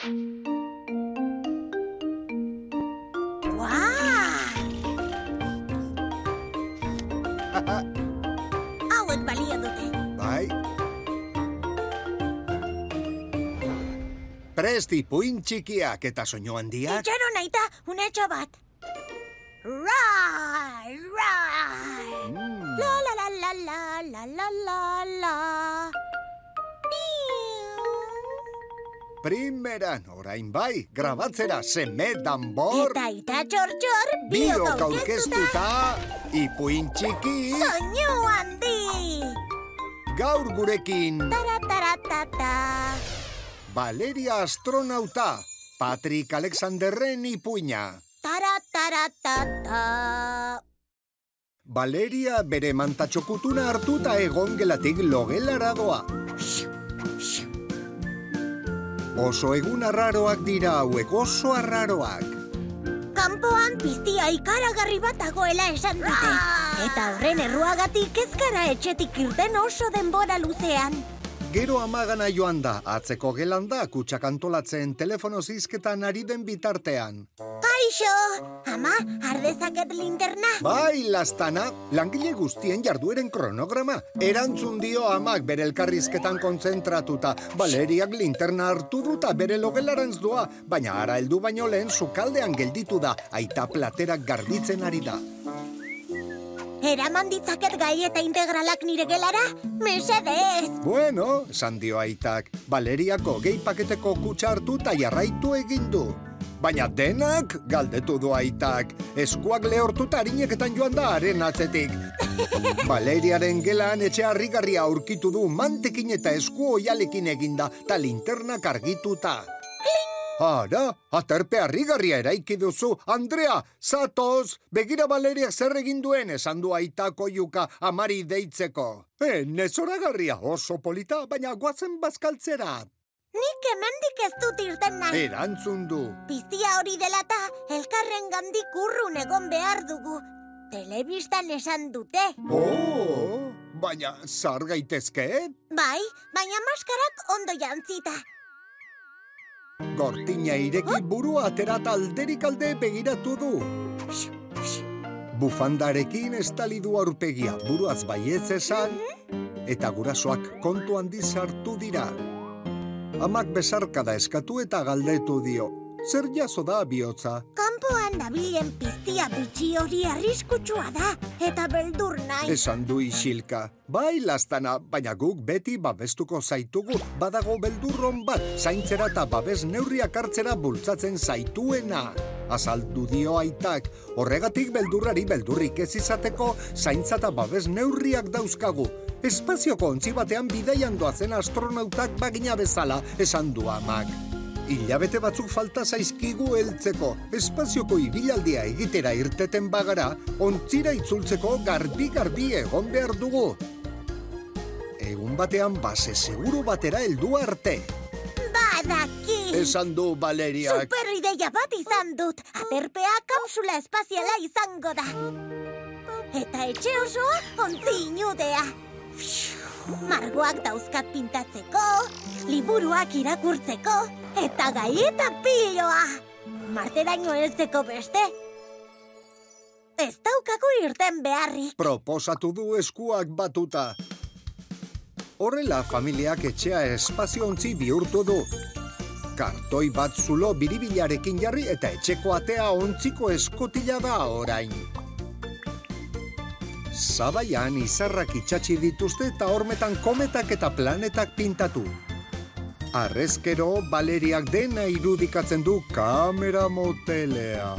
Hauek balio dute. Bai. Presti puin txikiak eta soinu handiak. Itxaron aita, unetxo bat. Rai, rai. Mm. La la la la la la la la Primeran, orain bai, grabatzera seme danbor, Eta ita txor-txor, biok aurkeztuta, ipuin txiki, Soinu handi. gaur gurekin, Tara-tara-tata. Valeria astronauta, Patrick Alexanderren ipuina. Tara-tara-tata. Valeria bere mantatxokutuna hartuta egon gelatik logelara doa. Oso egun arraroak dira hauek, oso arraroak. Kanpoan piztia ikaragarri bat dagoela esan dute. Eta horren erruagatik ez gara etxetik irten oso denbora luzean. Gero amagana joan da, atzeko gelan da, kutsak antolatzen telefono zizketan ari den bitartean. Kaixo! Ama, ardezaket linterna? Bai, lastana, langile guztien jardueren kronograma. Erantzun dio amak bere elkarrizketan kontzentratuta. Valeriak linterna hartu duta bere logelarantz doa, baina ara heldu baino lehen sukaldean gelditu da, aita platerak garbitzen ari da. Eraman ditzaket gaieta integralak nire gelara? Mesedez! Bueno, esan dio aitak, Valeriako gehi paketeko kutsa hartu eta jarraitu egin du. Baina denak galdetu du aitak, eskuak lehortuta harineketan joan da haren atzetik. Valeriaren gelan etxe harrigarria aurkitu du mantekin eta esku oialekin eginda, ta linternak argituta. Ara, aterpe harrigarria eraiki duzu. Andrea, zatoz, begira Valeriak zer egin duen esan du aitako juka amari deitzeko. E, nezoragarria oso polita, baina guazen bazkaltzera. Nik hemendik ez dut irten nahi. Erantzun du. Piztia hori dela eta elkarren gandik urrun egon behar dugu. Telebistan esan dute. Oh, baina zar gaitezke? Bai, baina maskarak ondo jantzita. Gortina ireki burua aterata alderik alde begiratu du. Bufandarekin estali du aurpegia, buruaz baietz esan, eta gurasoak kontu handi sartu dira. Amak besarkada eskatu eta galdetu dio. Zer jaso da bihotza? Kanpoan dabilen piztia bitxi hori arriskutsua da, eta beldur nahi. Esan du isilka. Bai, lastana, baina guk beti babestuko zaitugu. Badago beldurron bat, zaintzera eta babes neurriak hartzera bultzatzen zaituena. Azaldu dio aitak, horregatik beldurrari beldurrik ez izateko, zaintza eta babes neurriak dauzkagu. Espazioko ontzi batean bidaian doazen astronautak bagina bezala, esan du amak. Hilabete batzuk falta zaizkigu heltzeko. Espazioko ibilaldia egitera irteten bagara, ontzira itzultzeko garbi-garbi egon behar dugu. Egun batean base seguru batera heldu arte. Badaki! Esan du Valeriak. Super ideia bat izan dut. Aterpea kapsula espaziala izango da. Eta etxe osoa ontzi inudea. Margoak dauzkat pintatzeko, liburuak irakurtzeko, eta gaieta piloa. Marteraino heltzeko beste. Ez daukagu irten beharrik. Proposatu du eskuak batuta. Horrela familiak etxea espaziontzi bihurtu du. Kartoi bat zulo biribilarekin jarri eta etxeko atea ontziko eskotila da orain. Zabaian izarrak itxatxi dituzte eta hormetan kometak eta planetak pintatu. Arrezkero, Valeriak dena irudikatzen du kamera motelea.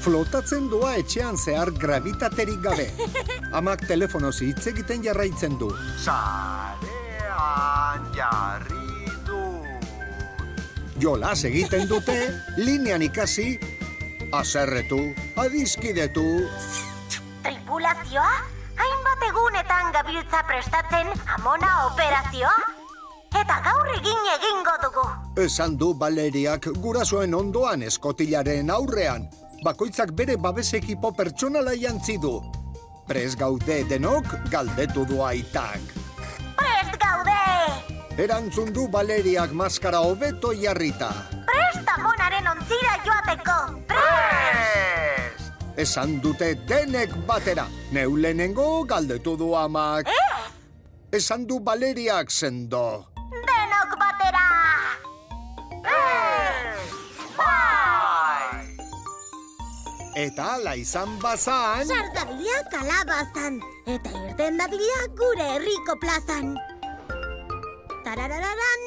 Flotatzen doa etxean zehar gravitaterik gabe. Amak telefonoz hitz egiten jarraitzen du. Sarean jarri du. Jolas egiten dute, linean ikasi, aserretu, adizkidetu, Tripulazioa? Hainbat egunetan gabiltza prestatzen amona operazioa? Eta gaur egin egingo dugu. esan du Valeriak gurasoen ondoan eskotilaren aurrean. Bakoitzak bere babes ekipo pertsonala jantzi du. Prez gaude denok galdetu du aitak. Prest gaude! Erantzun du Valeriak maskara hobeto jarrita. Presta monaren ontzira joateko. Prest! Esan dute denek batera. Neulenengo galdetu du amak. Esan du Valeriak sendo. Eta ala izan bazan... Sardabila kalabazan, eta irten dadila gure herriko plazan. Tararararan,